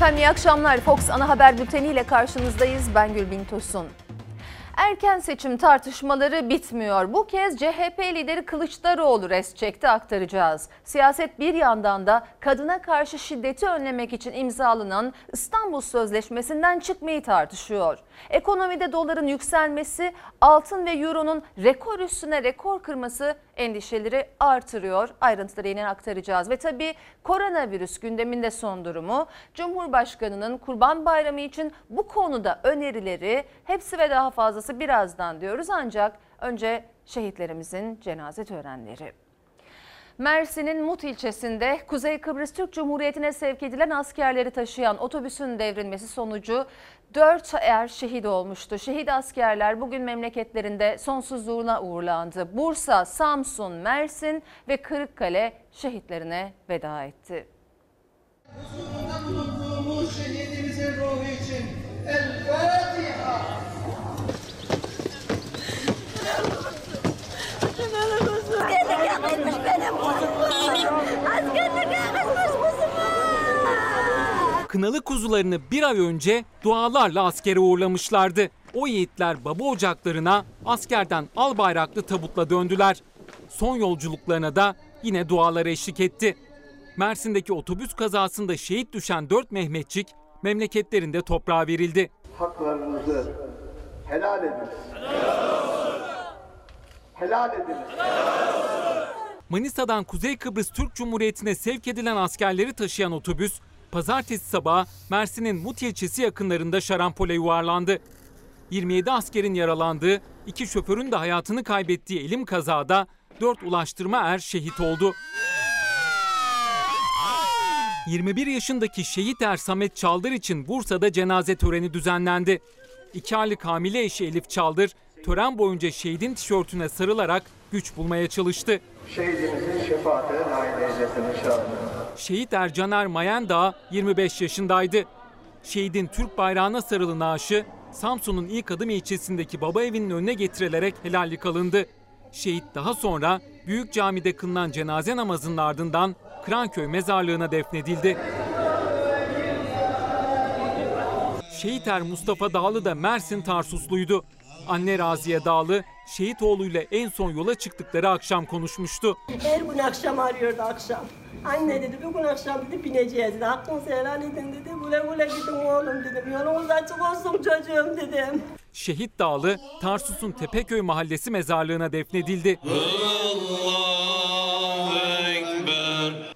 Efendim iyi akşamlar. Fox Ana Haber Bülteni ile karşınızdayız. Ben Gülbin Tosun. Erken seçim tartışmaları bitmiyor. Bu kez CHP lideri Kılıçdaroğlu res çekti aktaracağız. Siyaset bir yandan da kadına karşı şiddeti önlemek için imzalanan İstanbul Sözleşmesi'nden çıkmayı tartışıyor. Ekonomide doların yükselmesi, altın ve euronun rekor üstüne rekor kırması endişeleri artırıyor. Ayrıntıları yine aktaracağız. Ve tabii koronavirüs gündeminde son durumu. Cumhurbaşkanının Kurban Bayramı için bu konuda önerileri hepsi ve daha fazlası birazdan diyoruz. Ancak önce şehitlerimizin cenaze törenleri. Mersin'in Mut ilçesinde Kuzey Kıbrıs Türk Cumhuriyeti'ne sevk edilen askerleri taşıyan otobüsün devrilmesi sonucu 4 er şehit olmuştu. Şehit askerler bugün memleketlerinde sonsuzluğuna uğurlandı. Bursa, Samsun, Mersin ve Kırıkkale şehitlerine veda etti. şehidimizin ruhu için El Fatiha. Askerlik benim Askerlik kınalı kuzularını bir ay önce dualarla askere uğurlamışlardı. O yiğitler baba ocaklarına askerden al bayraklı tabutla döndüler. Son yolculuklarına da yine dualar eşlik etti. Mersin'deki otobüs kazasında şehit düşen dört Mehmetçik memleketlerinde toprağa verildi. Haklarınızı helal ediniz. Helal ediniz. Manisa'dan Kuzey Kıbrıs Türk Cumhuriyeti'ne sevk edilen askerleri taşıyan otobüs pazartesi sabahı Mersin'in Mut ilçesi yakınlarında şarampole yuvarlandı. 27 askerin yaralandığı, iki şoförün de hayatını kaybettiği elim kazada 4 ulaştırma er şehit oldu. 21 yaşındaki şehit er Samet Çaldır için Bursa'da cenaze töreni düzenlendi. İki aylık hamile eşi Elif Çaldır tören boyunca şehidin tişörtüne sarılarak güç bulmaya çalıştı. Şehidimizin şefaatine nail eylesin inşallah. Şehit Ercaner Mayendağ 25 yaşındaydı. Şehidin Türk bayrağına sarılı naaşı Samsun'un ilk adım ilçesindeki baba evinin önüne getirilerek helallik alındı. Şehit daha sonra Büyük Cami'de kılınan cenaze namazının ardından Kranköy mezarlığına defnedildi. Şehit Er Mustafa Dağlı da Mersin Tarsusluydu. Anne Raziye Dağlı şehit oğluyla en son yola çıktıkları akşam konuşmuştu. Her gün akşam arıyordu akşam. Anne dedi bugün akşam dedi bineceğiz dedi. Hakkınızı helal edin dedi. Güle güle gidin oğlum dedim. Yolunuz açık olsun çocuğum dedim. Şehit Dağlı Tarsus'un Tepeköy mahallesi mezarlığına defnedildi.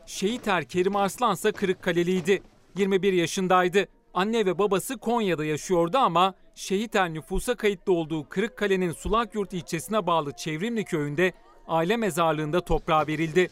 Şehit Er Kerim Arslan ise Kırıkkaleliydi. 21 yaşındaydı. Anne ve babası Konya'da yaşıyordu ama şehit er nüfusa kayıtlı olduğu Kırıkkale'nin Sulakyurt ilçesine bağlı Çevrimli köyünde aile mezarlığında toprağa verildi.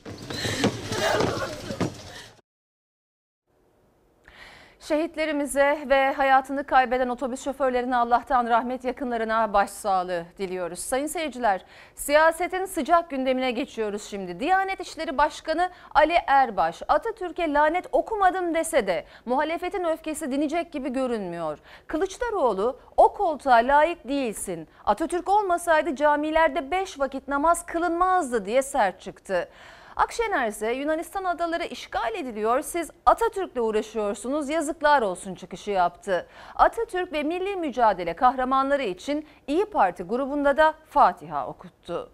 Şehitlerimize ve hayatını kaybeden otobüs şoförlerine Allah'tan rahmet yakınlarına başsağlığı diliyoruz. Sayın seyirciler, siyasetin sıcak gündemine geçiyoruz şimdi. Diyanet İşleri Başkanı Ali Erbaş, Atatürk'e lanet okumadım dese de muhalefetin öfkesi dinecek gibi görünmüyor. Kılıçdaroğlu o koltuğa layık değilsin. Atatürk olmasaydı camilerde beş vakit namaz kılınmazdı diye sert çıktı. Akşener ise Yunanistan adaları işgal ediliyor, siz Atatürk'le uğraşıyorsunuz, yazıklar olsun çıkışı yaptı. Atatürk ve milli mücadele kahramanları için İyi Parti grubunda da Fatiha okuttu.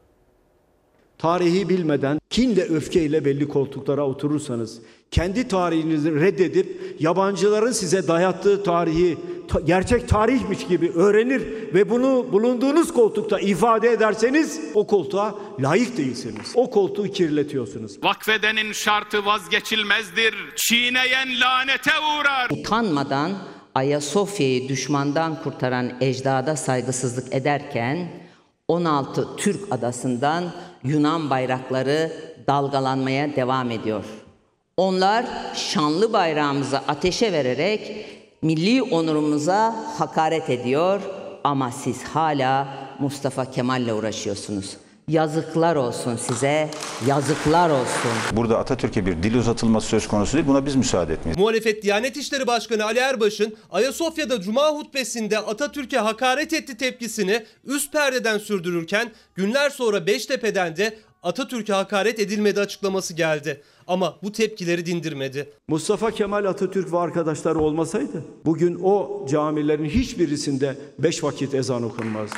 Tarihi bilmeden kinle öfkeyle belli koltuklara oturursanız kendi tarihinizi reddedip yabancıların size dayattığı tarihi gerçek tarihmiş gibi öğrenir ve bunu bulunduğunuz koltukta ifade ederseniz o koltuğa layık değilsiniz. O koltuğu kirletiyorsunuz. Vakfedenin şartı vazgeçilmezdir. Çiğneyen lanete uğrar. Utanmadan Ayasofya'yı düşmandan kurtaran ecdada saygısızlık ederken 16 Türk adasından Yunan bayrakları dalgalanmaya devam ediyor. Onlar şanlı bayrağımızı ateşe vererek milli onurumuza hakaret ediyor ama siz hala Mustafa Kemal'le uğraşıyorsunuz. Yazıklar olsun size, yazıklar olsun. Burada Atatürk'e bir dil uzatılması söz konusu değil, buna biz müsaade etmeyiz. Muhalefet Diyanet İşleri Başkanı Ali Erbaş'ın Ayasofya'da Cuma hutbesinde Atatürk'e hakaret etti tepkisini üst perdeden sürdürürken günler sonra Beştepe'den de Atatürk'e hakaret edilmedi açıklaması geldi. Ama bu tepkileri dindirmedi. Mustafa Kemal Atatürk ve arkadaşları olmasaydı bugün o camilerin hiçbirisinde beş vakit ezan okunmazdı.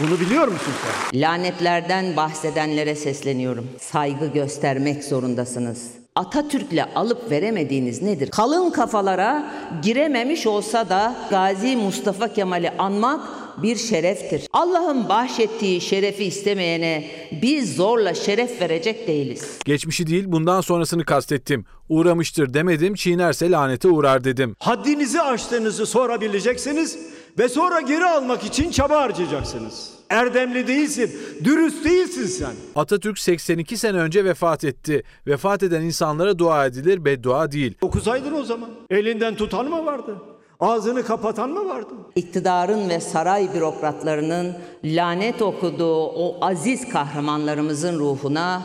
Bunu biliyor musun sen? Lanetlerden bahsedenlere sesleniyorum. Saygı göstermek zorundasınız. Atatürk'le alıp veremediğiniz nedir? Kalın kafalara girememiş olsa da Gazi Mustafa Kemal'i anmak bir şereftir. Allah'ın bahşettiği şerefi istemeyene biz zorla şeref verecek değiliz. Geçmişi değil bundan sonrasını kastettim. Uğramıştır demedim, çiğnerse lanete uğrar dedim. Haddinizi aştığınızı sorabileceksiniz ve sonra geri almak için çaba harcayacaksınız. Erdemli değilsin, dürüst değilsin sen. Atatürk 82 sene önce vefat etti. Vefat eden insanlara dua edilir, beddua değil. Okusaydın o zaman. Elinden tutan mı vardı? Ağzını kapatan mı vardı? İktidarın ve saray bürokratlarının lanet okuduğu o aziz kahramanlarımızın ruhuna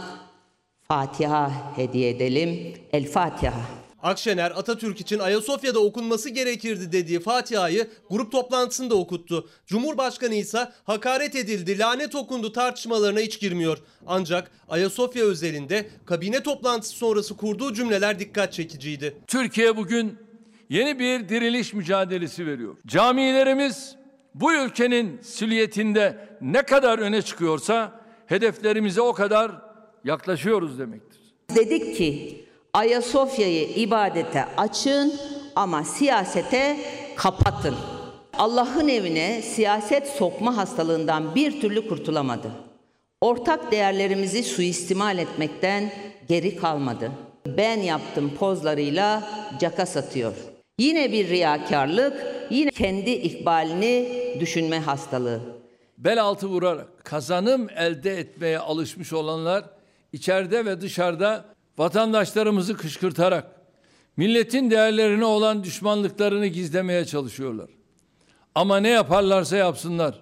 Fatiha hediye edelim. El Fatiha. Akşener Atatürk için Ayasofya'da okunması gerekirdi dediği Fatiha'yı grup toplantısında okuttu. Cumhurbaşkanı ise hakaret edildi, lanet okundu tartışmalarına hiç girmiyor. Ancak Ayasofya özelinde kabine toplantısı sonrası kurduğu cümleler dikkat çekiciydi. Türkiye bugün yeni bir diriliş mücadelesi veriyor. Camilerimiz bu ülkenin silüetinde ne kadar öne çıkıyorsa hedeflerimize o kadar yaklaşıyoruz demektir. Dedik ki Ayasofya'yı ibadete açın ama siyasete kapatın. Allah'ın evine siyaset sokma hastalığından bir türlü kurtulamadı. Ortak değerlerimizi suistimal etmekten geri kalmadı. Ben yaptım pozlarıyla caka satıyor. Yine bir riyakarlık, yine kendi ikbalini düşünme hastalığı. Bel altı vurarak kazanım elde etmeye alışmış olanlar içeride ve dışarıda vatandaşlarımızı kışkırtarak milletin değerlerine olan düşmanlıklarını gizlemeye çalışıyorlar. Ama ne yaparlarsa yapsınlar.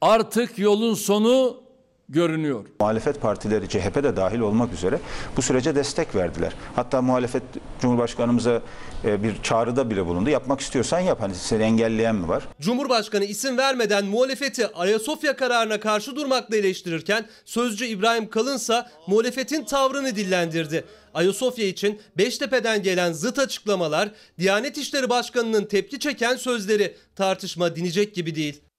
Artık yolun sonu görünüyor. Muhalefet partileri CHP de dahil olmak üzere bu sürece destek verdiler. Hatta muhalefet Cumhurbaşkanımıza e, bir çağrıda bile bulundu. Yapmak istiyorsan yap. Hani seni engelleyen mi var? Cumhurbaşkanı isim vermeden muhalefeti Ayasofya kararına karşı durmakla eleştirirken sözcü İbrahim Kalınsa muhalefetin tavrını dillendirdi. Ayasofya için Beştepe'den gelen zıt açıklamalar, Diyanet İşleri Başkanı'nın tepki çeken sözleri tartışma dinecek gibi değil.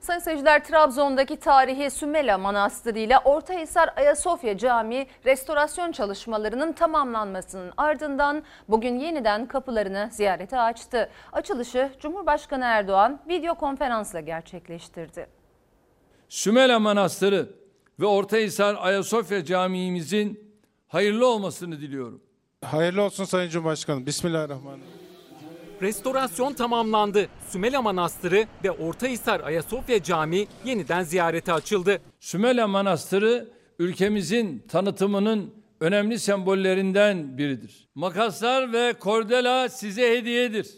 Sayın seyirciler Trabzon'daki tarihi Sümela Manastırı ile Ortahisar Ayasofya Camii restorasyon çalışmalarının tamamlanmasının ardından bugün yeniden kapılarını ziyarete açtı. Açılışı Cumhurbaşkanı Erdoğan video konferansla gerçekleştirdi. Sümela Manastırı ve Ortahisar Ayasofya Camii'mizin hayırlı olmasını diliyorum. Hayırlı olsun Sayın Cumhurbaşkanım. Bismillahirrahmanirrahim. Restorasyon tamamlandı. Sümela Manastırı ve Ortahisar Ayasofya Camii yeniden ziyarete açıldı. Sümela Manastırı ülkemizin tanıtımının önemli sembollerinden biridir. Makaslar ve kordela size hediyedir.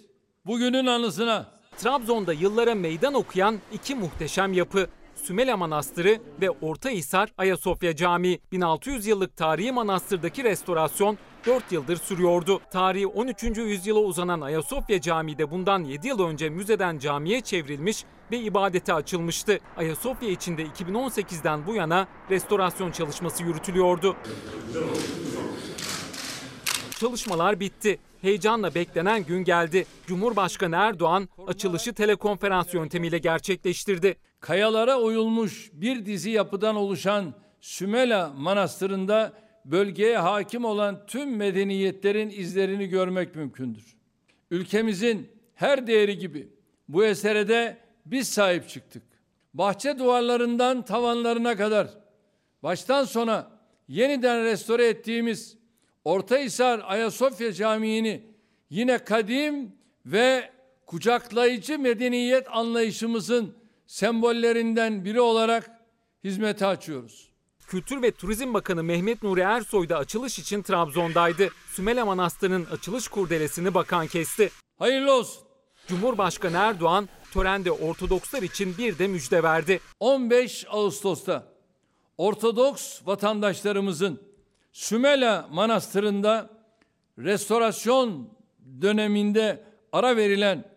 Bugünün anısına. Trabzon'da yıllara meydan okuyan iki muhteşem yapı. Sümela Manastırı ve Ortahisar Ayasofya Camii. 1600 yıllık tarihi manastırdaki restorasyon 4 yıldır sürüyordu. Tarihi 13. yüzyıla uzanan Ayasofya Camii de bundan 7 yıl önce müzeden camiye çevrilmiş ve ibadete açılmıştı. Ayasofya içinde 2018'den bu yana restorasyon çalışması yürütülüyordu. Çalışmalar bitti. Heyecanla beklenen gün geldi. Cumhurbaşkanı Erdoğan açılışı telekonferans yöntemiyle gerçekleştirdi. Kayalara oyulmuş bir dizi yapıdan oluşan Sümela Manastırı'nda bölgeye hakim olan tüm medeniyetlerin izlerini görmek mümkündür. Ülkemizin her değeri gibi bu esere de biz sahip çıktık. Bahçe duvarlarından tavanlarına kadar baştan sona yeniden restore ettiğimiz Ortahisar Ayasofya Camii'ni yine kadim ve kucaklayıcı medeniyet anlayışımızın sembollerinden biri olarak hizmete açıyoruz. Kültür ve Turizm Bakanı Mehmet Nuri Ersoy da açılış için Trabzon'daydı. Sümela Manastırı'nın açılış kurdelesini bakan kesti. Hayırlı olsun. Cumhurbaşkanı Erdoğan törende Ortodokslar için bir de müjde verdi. 15 Ağustos'ta Ortodoks vatandaşlarımızın Sümela Manastırı'nda restorasyon döneminde ara verilen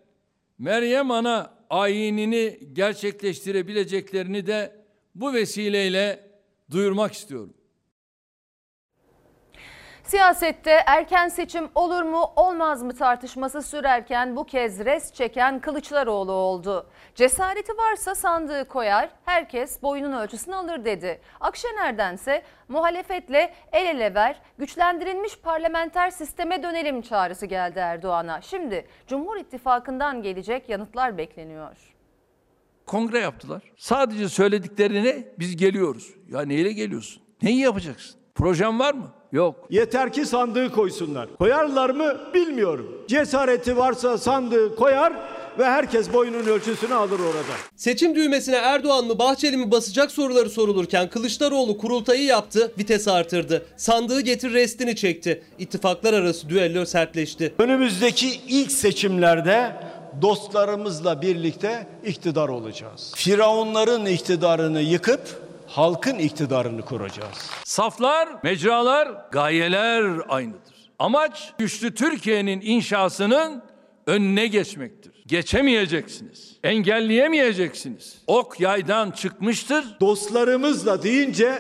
Meryem Ana ayinini gerçekleştirebileceklerini de bu vesileyle duyurmak istiyorum. Siyasette erken seçim olur mu olmaz mı tartışması sürerken bu kez res çeken Kılıçdaroğlu oldu. Cesareti varsa sandığı koyar, herkes boyunun ölçüsünü alır dedi. Akşener'dense muhalefetle el ele ver, güçlendirilmiş parlamenter sisteme dönelim çağrısı geldi Erdoğan'a. Şimdi Cumhur İttifakı'ndan gelecek yanıtlar bekleniyor. Kongre yaptılar. Sadece söylediklerine biz geliyoruz. Ya neyle geliyorsun? Neyi yapacaksın? Projen var mı? Yok. Yeter ki sandığı koysunlar. Koyarlar mı bilmiyorum. Cesareti varsa sandığı koyar ve herkes boyunun ölçüsünü alır orada. Seçim düğmesine Erdoğan mı Bahçeli mi basacak soruları sorulurken Kılıçdaroğlu kurultayı yaptı, vites artırdı. Sandığı getir restini çekti. İttifaklar arası düello sertleşti. Önümüzdeki ilk seçimlerde dostlarımızla birlikte iktidar olacağız. Firavunların iktidarını yıkıp halkın iktidarını kuracağız. Saflar, mecralar, gayeler aynıdır. Amaç güçlü Türkiye'nin inşasının önüne geçmektir. Geçemeyeceksiniz. Engelleyemeyeceksiniz. Ok yaydan çıkmıştır. Dostlarımızla deyince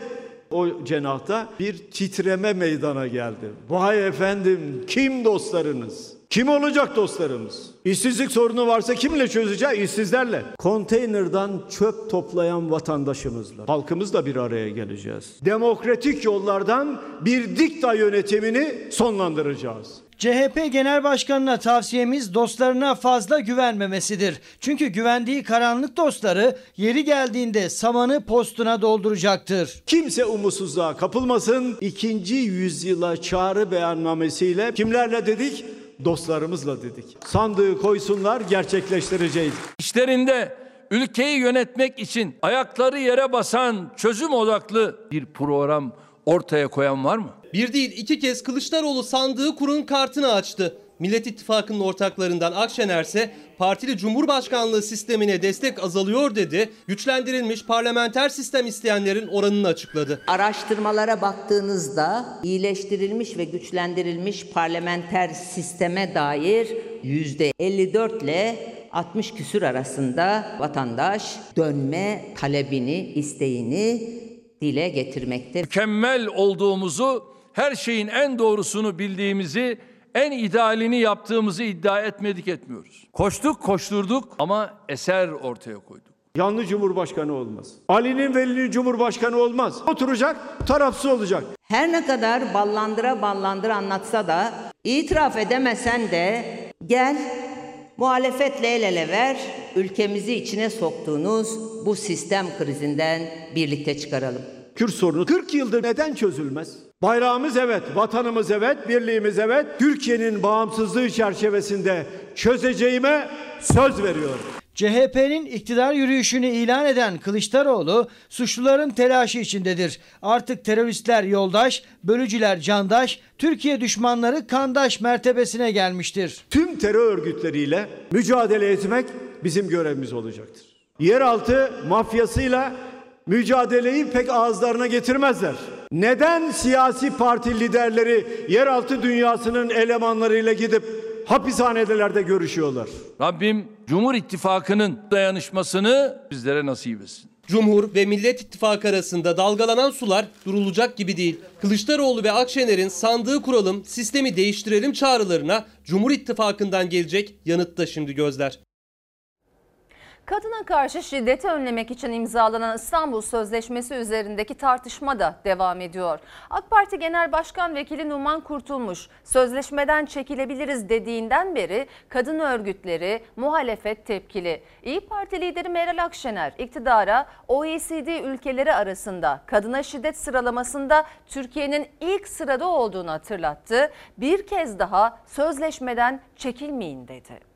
o cenahta bir titreme meydana geldi. Vay efendim kim dostlarınız? Kim olacak dostlarımız? İşsizlik sorunu varsa kimle çözeceğiz? İşsizlerle. Konteynerdan çöp toplayan vatandaşımızla, halkımızla bir araya geleceğiz. Demokratik yollardan bir dikta yönetimini sonlandıracağız. CHP Genel Başkanı'na tavsiyemiz dostlarına fazla güvenmemesidir. Çünkü güvendiği karanlık dostları yeri geldiğinde samanı postuna dolduracaktır. Kimse umutsuzluğa kapılmasın. İkinci yüzyıla çağrı beyannamesiyle kimlerle dedik? Dostlarımızla dedik. Sandığı koysunlar gerçekleştireceğiz. İşlerinde ülkeyi yönetmek için ayakları yere basan çözüm odaklı bir program ortaya koyan var mı? Bir değil iki kez Kılıçdaroğlu sandığı kurun kartını açtı. Millet İttifakı'nın ortaklarından Akşener ise partili cumhurbaşkanlığı sistemine destek azalıyor dedi. Güçlendirilmiş parlamenter sistem isteyenlerin oranını açıkladı. Araştırmalara baktığınızda iyileştirilmiş ve güçlendirilmiş parlamenter sisteme dair %54 ile 60 küsür arasında vatandaş dönme talebini, isteğini dile getirmekte. Mükemmel olduğumuzu, her şeyin en doğrusunu bildiğimizi, en idealini yaptığımızı iddia etmedik etmiyoruz. Koştuk, koşturduk ama eser ortaya koyduk. Yanlı cumhurbaşkanı olmaz. Ali'nin Veli'nin cumhurbaşkanı olmaz. Oturacak, tarafsız olacak. Her ne kadar ballandıra ballandıra anlatsa da itiraf edemesen de gel muhalefetle el ele ver ülkemizi içine soktuğunuz bu sistem krizinden birlikte çıkaralım. Kürt sorunu 40 yıldır neden çözülmez? Bayrağımız evet, vatanımız evet, birliğimiz evet. Türkiye'nin bağımsızlığı çerçevesinde çözeceğime söz veriyorum. CHP'nin iktidar yürüyüşünü ilan eden Kılıçdaroğlu suçluların telaşı içindedir. Artık teröristler yoldaş, bölücüler candaş, Türkiye düşmanları kandaş mertebesine gelmiştir. Tüm terör örgütleriyle mücadele etmek bizim görevimiz olacaktır. Yeraltı mafyasıyla mücadeleyi pek ağızlarına getirmezler. Neden siyasi parti liderleri yeraltı dünyasının elemanlarıyla gidip hapishanelerde görüşüyorlar? Rabbim Cumhur İttifakı'nın dayanışmasını bizlere nasip etsin. Cumhur ve Millet İttifakı arasında dalgalanan sular durulacak gibi değil. Kılıçdaroğlu ve Akşener'in sandığı kuralım, sistemi değiştirelim çağrılarına Cumhur İttifakı'ndan gelecek yanıt da şimdi gözler. Kadına karşı şiddeti önlemek için imzalanan İstanbul Sözleşmesi üzerindeki tartışma da devam ediyor. AK Parti Genel Başkan Vekili Numan Kurtulmuş, sözleşmeden çekilebiliriz dediğinden beri kadın örgütleri, muhalefet tepkili. İyi Parti lideri Meral Akşener iktidara OECD ülkeleri arasında kadına şiddet sıralamasında Türkiye'nin ilk sırada olduğunu hatırlattı. Bir kez daha sözleşmeden çekilmeyin dedi.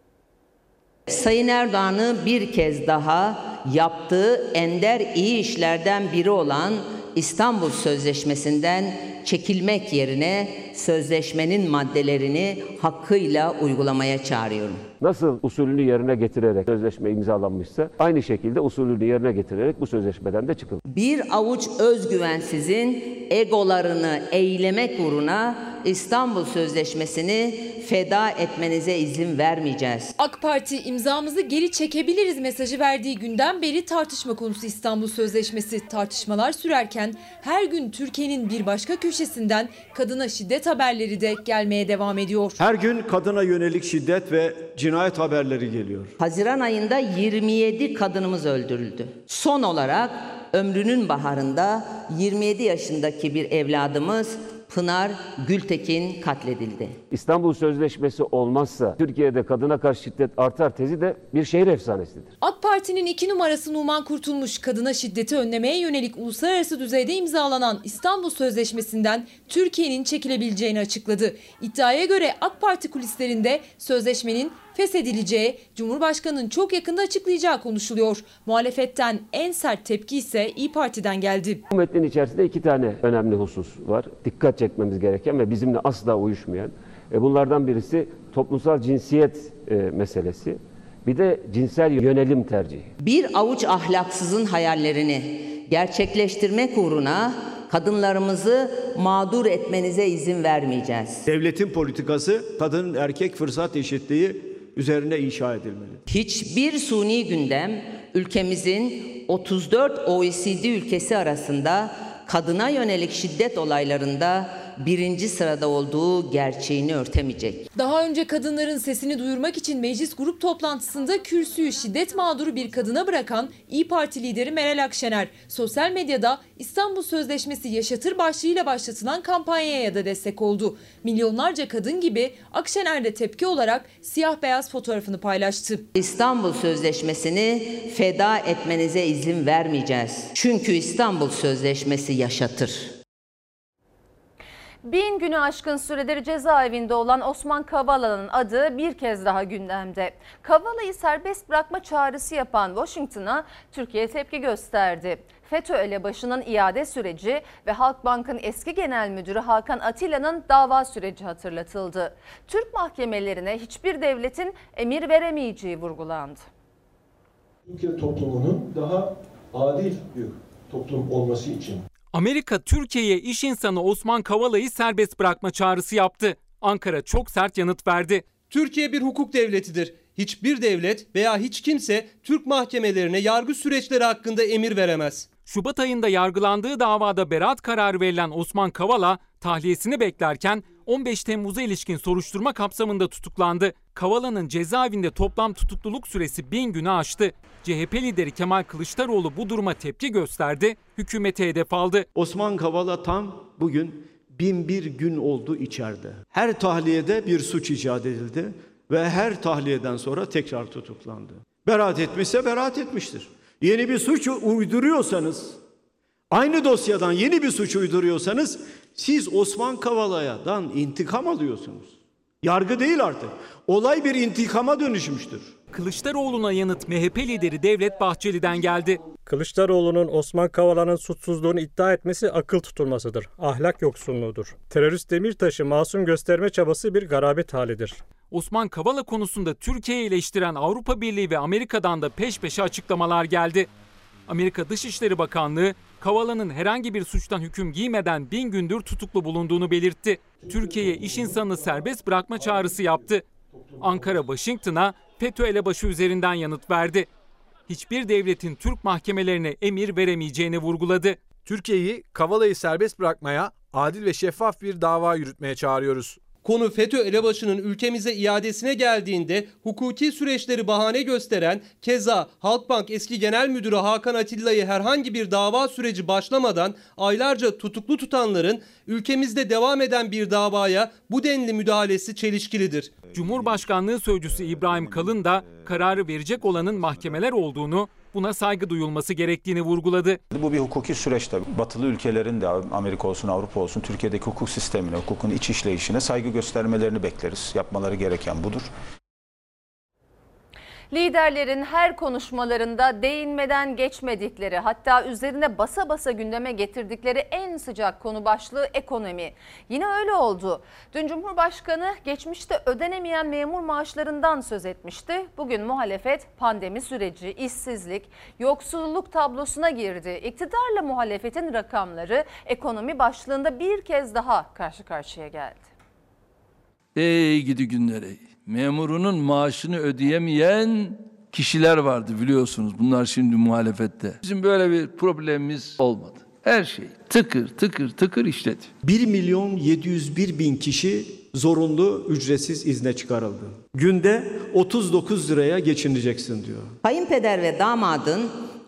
Sayın Erdoğan'ı bir kez daha yaptığı ender iyi işlerden biri olan İstanbul Sözleşmesi'nden çekilmek yerine sözleşmenin maddelerini hakkıyla uygulamaya çağırıyorum. Nasıl usulünü yerine getirerek sözleşme imzalanmışsa aynı şekilde usulünü yerine getirerek bu sözleşmeden de çıkılır. Bir avuç özgüvensizin egolarını eylemek uğruna İstanbul Sözleşmesi'ni feda etmenize izin vermeyeceğiz. AK Parti imzamızı geri çekebiliriz mesajı verdiği günden beri tartışma konusu İstanbul Sözleşmesi. Tartışmalar sürerken her gün Türkiye'nin bir başka köşesinden kadına şiddet haberleri de gelmeye devam ediyor. Her gün kadına yönelik şiddet ve cinayet haberleri geliyor. Haziran ayında 27 kadınımız öldürüldü. Son olarak ömrünün baharında 27 yaşındaki bir evladımız Pınar Gültekin katledildi. İstanbul Sözleşmesi olmazsa Türkiye'de kadına karşı şiddet artar tezi de bir şehir efsanesidir. AK Parti'nin iki numarası Numan Kurtulmuş kadına şiddeti önlemeye yönelik uluslararası düzeyde imzalanan İstanbul Sözleşmesi'nden Türkiye'nin çekilebileceğini açıkladı. İddiaya göre AK Parti kulislerinde sözleşmenin feshedileceği Cumhurbaşkanı'nın çok yakında açıklayacağı konuşuluyor. Muhalefetten en sert tepki ise İyi Parti'den geldi. Bu metnin içerisinde iki tane önemli husus var. Dikkat çekmemiz gereken ve bizimle asla uyuşmayan. E, bunlardan birisi toplumsal cinsiyet e, meselesi. Bir de cinsel yönelim tercihi. Bir avuç ahlaksızın hayallerini gerçekleştirmek uğruna kadınlarımızı mağdur etmenize izin vermeyeceğiz. Devletin politikası kadın erkek fırsat eşitliği üzerine inşa edilmeli. Hiçbir suni gündem ülkemizin 34 OECD ülkesi arasında kadına yönelik şiddet olaylarında birinci sırada olduğu gerçeğini örtemeyecek. Daha önce kadınların sesini duyurmak için meclis grup toplantısında kürsüyü şiddet mağduru bir kadına bırakan İyi Parti lideri Meral Akşener sosyal medyada İstanbul Sözleşmesi yaşatır başlığıyla başlatılan kampanyaya da destek oldu. Milyonlarca kadın gibi Akşener de tepki olarak siyah beyaz fotoğrafını paylaştı. İstanbul Sözleşmesi'ni feda etmenize izin vermeyeceğiz. Çünkü İstanbul Sözleşmesi yaşatır. Bin günü aşkın süredir cezaevinde olan Osman Kavala'nın adı bir kez daha gündemde. Kavala'yı serbest bırakma çağrısı yapan Washington'a Türkiye tepki gösterdi. FETÖ elebaşının iade süreci ve Halkbank'ın eski genel müdürü Hakan Atilla'nın dava süreci hatırlatıldı. Türk mahkemelerine hiçbir devletin emir veremeyeceği vurgulandı. Türkiye toplumunun daha adil bir toplum olması için Amerika Türkiye'ye iş insanı Osman Kavala'yı serbest bırakma çağrısı yaptı. Ankara çok sert yanıt verdi. Türkiye bir hukuk devletidir. Hiçbir devlet veya hiç kimse Türk mahkemelerine yargı süreçleri hakkında emir veremez. Şubat ayında yargılandığı davada beraat kararı verilen Osman Kavala tahliyesini beklerken 15 Temmuz'a ilişkin soruşturma kapsamında tutuklandı. Kavala'nın cezaevinde toplam tutukluluk süresi 1000 günü aştı. CHP lideri Kemal Kılıçdaroğlu bu duruma tepki gösterdi, hükümete hedef aldı. Osman Kavala tam bugün bin bir gün oldu içeride. Her tahliyede bir suç icat edildi ve her tahliyeden sonra tekrar tutuklandı. Beraat etmişse beraat etmiştir. Yeni bir suç uyduruyorsanız, aynı dosyadan yeni bir suç uyduruyorsanız siz Osman Kavala'dan intikam alıyorsunuz. Yargı değil artık. Olay bir intikama dönüşmüştür. Kılıçdaroğlu'na yanıt MHP lideri Devlet Bahçeli'den geldi. Kılıçdaroğlu'nun Osman Kavala'nın suçsuzluğunu iddia etmesi akıl tutulmasıdır. Ahlak yoksunluğudur. Terörist Demirtaş'ı masum gösterme çabası bir garabet halidir. Osman Kavala konusunda Türkiye'yi eleştiren Avrupa Birliği ve Amerika'dan da peş peşe açıklamalar geldi. Amerika Dışişleri Bakanlığı Kavala'nın herhangi bir suçtan hüküm giymeden bin gündür tutuklu bulunduğunu belirtti. Türkiye'ye iş insanını serbest bırakma çağrısı yaptı. Ankara Washington'a FETÖ elebaşı üzerinden yanıt verdi. Hiçbir devletin Türk mahkemelerine emir veremeyeceğini vurguladı. Türkiye'yi Kavala'yı serbest bırakmaya, adil ve şeffaf bir dava yürütmeye çağırıyoruz. Konu FETÖ elebaşının ülkemize iadesine geldiğinde hukuki süreçleri bahane gösteren keza Halkbank eski genel müdürü Hakan Atilla'yı herhangi bir dava süreci başlamadan aylarca tutuklu tutanların ülkemizde devam eden bir davaya bu denli müdahalesi çelişkilidir. Cumhurbaşkanlığı Sözcüsü İbrahim Kalın da kararı verecek olanın mahkemeler olduğunu, buna saygı duyulması gerektiğini vurguladı. Bu bir hukuki süreç tabii. Batılı ülkelerin de Amerika olsun Avrupa olsun Türkiye'deki hukuk sistemine, hukukun iç işleyişine saygı göstermelerini bekleriz. Yapmaları gereken budur. Liderlerin her konuşmalarında değinmeden geçmedikleri hatta üzerine basa basa gündeme getirdikleri en sıcak konu başlığı ekonomi. Yine öyle oldu. Dün Cumhurbaşkanı geçmişte ödenemeyen memur maaşlarından söz etmişti. Bugün muhalefet pandemi süreci, işsizlik, yoksulluk tablosuna girdi. İktidarla muhalefetin rakamları ekonomi başlığında bir kez daha karşı karşıya geldi. Ey gidi günlere. Memurunun maaşını ödeyemeyen kişiler vardı biliyorsunuz. Bunlar şimdi muhalefette. Bizim böyle bir problemimiz olmadı. Her şey tıkır tıkır tıkır işledi. 1 milyon 701 bin kişi zorunlu ücretsiz izne çıkarıldı. Günde 39 liraya geçineceksin diyor. Kayınpeder ve damadın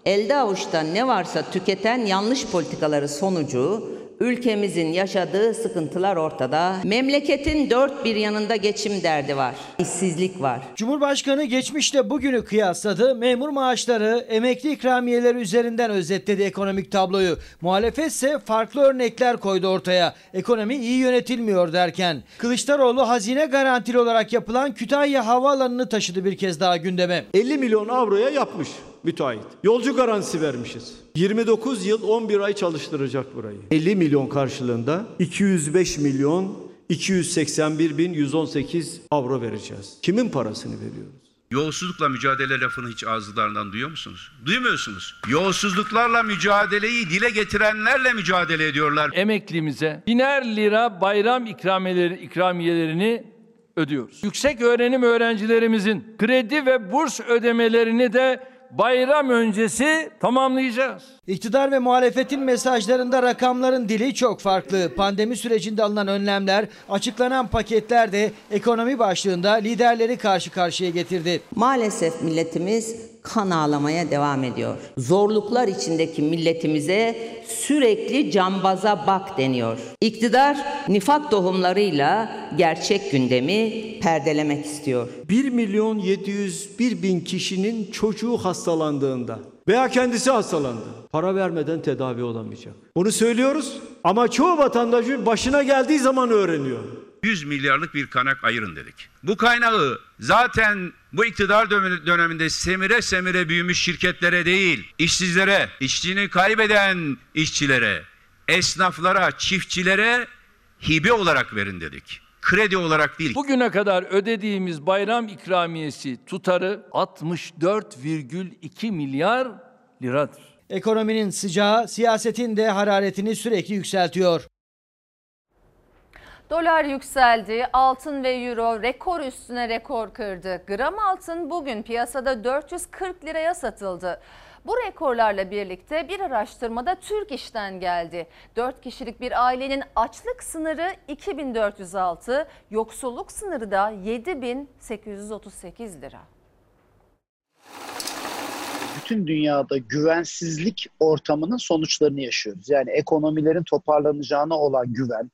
elde avuçta ne varsa tüketen yanlış politikaları sonucu ülkemizin yaşadığı sıkıntılar ortada. Memleketin dört bir yanında geçim derdi var. İşsizlik var. Cumhurbaşkanı geçmişle bugünü kıyasladı. Memur maaşları, emekli ikramiyeleri üzerinden özetledi ekonomik tabloyu. Muhalefet ise farklı örnekler koydu ortaya. Ekonomi iyi yönetilmiyor derken. Kılıçdaroğlu hazine garantili olarak yapılan Kütahya Havaalanı'nı taşıdı bir kez daha gündeme. 50 milyon avroya yapmış müteahhit. Yolcu garantisi vermişiz. 29 yıl 11 ay çalıştıracak burayı. 50 milyon karşılığında 205 milyon 281 bin 118 avro vereceğiz. Kimin parasını veriyoruz? Yolsuzlukla mücadele lafını hiç ağızlarından duyuyor musunuz? Duymuyorsunuz. Yolsuzluklarla mücadeleyi dile getirenlerle mücadele ediyorlar. Emeklimize biner lira bayram ikramiyeleri, ikramiyelerini ödüyoruz. Yüksek öğrenim öğrencilerimizin kredi ve burs ödemelerini de bayram öncesi tamamlayacağız. İktidar ve muhalefetin mesajlarında rakamların dili çok farklı. Pandemi sürecinde alınan önlemler, açıklanan paketler de ekonomi başlığında liderleri karşı karşıya getirdi. Maalesef milletimiz kan ağlamaya devam ediyor. Zorluklar içindeki milletimize sürekli cambaza bak deniyor. İktidar nifak tohumlarıyla gerçek gündemi perdelemek istiyor. 1 milyon 701 bin kişinin çocuğu hastalandığında veya kendisi hastalandı. Para vermeden tedavi olamayacak. Bunu söylüyoruz ama çoğu vatandaşın başına geldiği zaman öğreniyor. 100 milyarlık bir kaynak ayırın dedik. Bu kaynağı zaten bu iktidar döneminde semire semire büyümüş şirketlere değil, işsizlere, işçiliğini kaybeden işçilere, esnaflara, çiftçilere hibe olarak verin dedik. Kredi olarak değil. Bugüne kadar ödediğimiz bayram ikramiyesi tutarı 64,2 milyar liradır. Ekonominin sıcağı siyasetin de hararetini sürekli yükseltiyor. Dolar yükseldi, altın ve euro rekor üstüne rekor kırdı. Gram altın bugün piyasada 440 liraya satıldı. Bu rekorlarla birlikte bir araştırmada Türk işten geldi. 4 kişilik bir ailenin açlık sınırı 2406, yoksulluk sınırı da 7838 lira. Bütün dünyada güvensizlik ortamının sonuçlarını yaşıyoruz. Yani ekonomilerin toparlanacağına olan güven,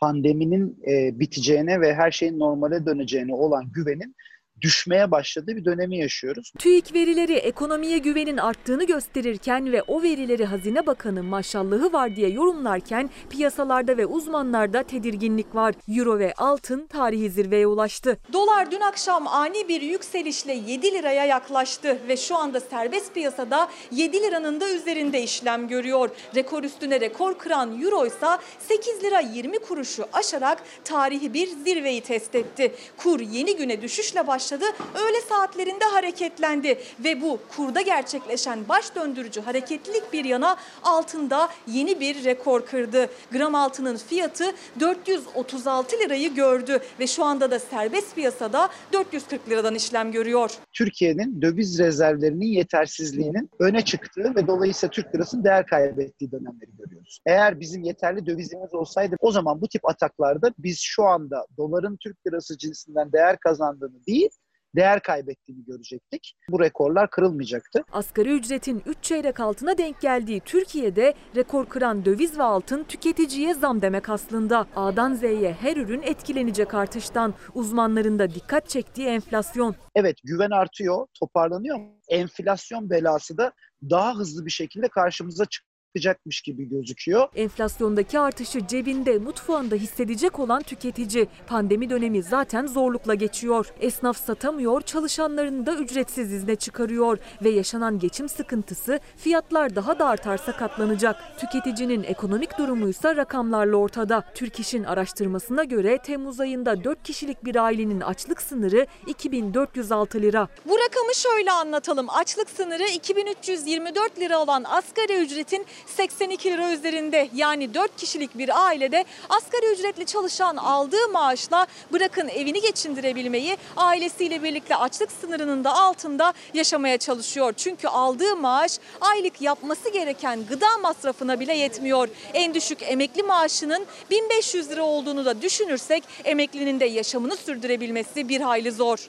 pandeminin e, biteceğine ve her şeyin normale döneceğine olan güvenin düşmeye başladığı bir dönemi yaşıyoruz. TÜİK verileri ekonomiye güvenin arttığını gösterirken ve o verileri Hazine Bakanı maşallahı var diye yorumlarken piyasalarda ve uzmanlarda tedirginlik var. Euro ve altın tarihi zirveye ulaştı. Dolar dün akşam ani bir yükselişle 7 liraya yaklaştı ve şu anda serbest piyasada 7 liranın da üzerinde işlem görüyor. Rekor üstüne rekor kıran Euro ise 8 lira 20 kuruşu aşarak tarihi bir zirveyi test etti. Kur yeni güne düşüşle başladı başladı. Öğle saatlerinde hareketlendi ve bu kurda gerçekleşen baş döndürücü hareketlilik bir yana altında yeni bir rekor kırdı. Gram altının fiyatı 436 lirayı gördü ve şu anda da serbest piyasada 440 liradan işlem görüyor. Türkiye'nin döviz rezervlerinin yetersizliğinin öne çıktığı ve dolayısıyla Türk lirasının değer kaybettiği dönemleri görüyoruz. Eğer bizim yeterli dövizimiz olsaydı o zaman bu tip ataklarda biz şu anda doların Türk lirası cinsinden değer kazandığını değil değer kaybettiğini görecektik. Bu rekorlar kırılmayacaktı. Asgari ücretin 3 çeyrek altına denk geldiği Türkiye'de rekor kıran döviz ve altın tüketiciye zam demek aslında. A'dan Z'ye her ürün etkilenecek artıştan. Uzmanların da dikkat çektiği enflasyon. Evet güven artıyor, toparlanıyor. Enflasyon belası da daha hızlı bir şekilde karşımıza çıkıyor çıkacakmış gibi gözüküyor. Enflasyondaki artışı cebinde, mutfağında hissedecek olan tüketici. Pandemi dönemi zaten zorlukla geçiyor. Esnaf satamıyor, çalışanlarını da ücretsiz izne çıkarıyor ve yaşanan geçim sıkıntısı fiyatlar daha da artarsa katlanacak. Tüketicinin ekonomik durumuysa rakamlarla ortada. Türk İş'in araştırmasına göre Temmuz ayında 4 kişilik bir ailenin açlık sınırı 2406 lira. Bu rakamı şöyle anlatalım. Açlık sınırı 2324 lira olan asgari ücretin 82 lira üzerinde yani 4 kişilik bir ailede asgari ücretli çalışan aldığı maaşla bırakın evini geçindirebilmeyi ailesiyle birlikte açlık sınırının da altında yaşamaya çalışıyor. Çünkü aldığı maaş aylık yapması gereken gıda masrafına bile yetmiyor. En düşük emekli maaşının 1500 lira olduğunu da düşünürsek emeklinin de yaşamını sürdürebilmesi bir hayli zor.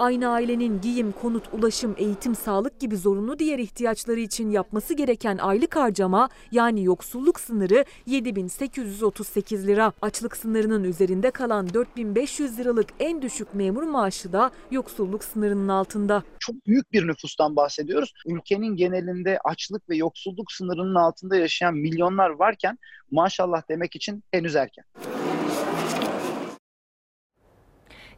Aynı ailenin giyim, konut, ulaşım, eğitim, sağlık gibi zorunlu diğer ihtiyaçları için yapması gereken aylık harcama yani yoksulluk sınırı 7838 lira. Açlık sınırının üzerinde kalan 4500 liralık en düşük memur maaşı da yoksulluk sınırının altında. Çok büyük bir nüfustan bahsediyoruz. Ülkenin genelinde açlık ve yoksulluk sınırının altında yaşayan milyonlar varken maşallah demek için henüz erken.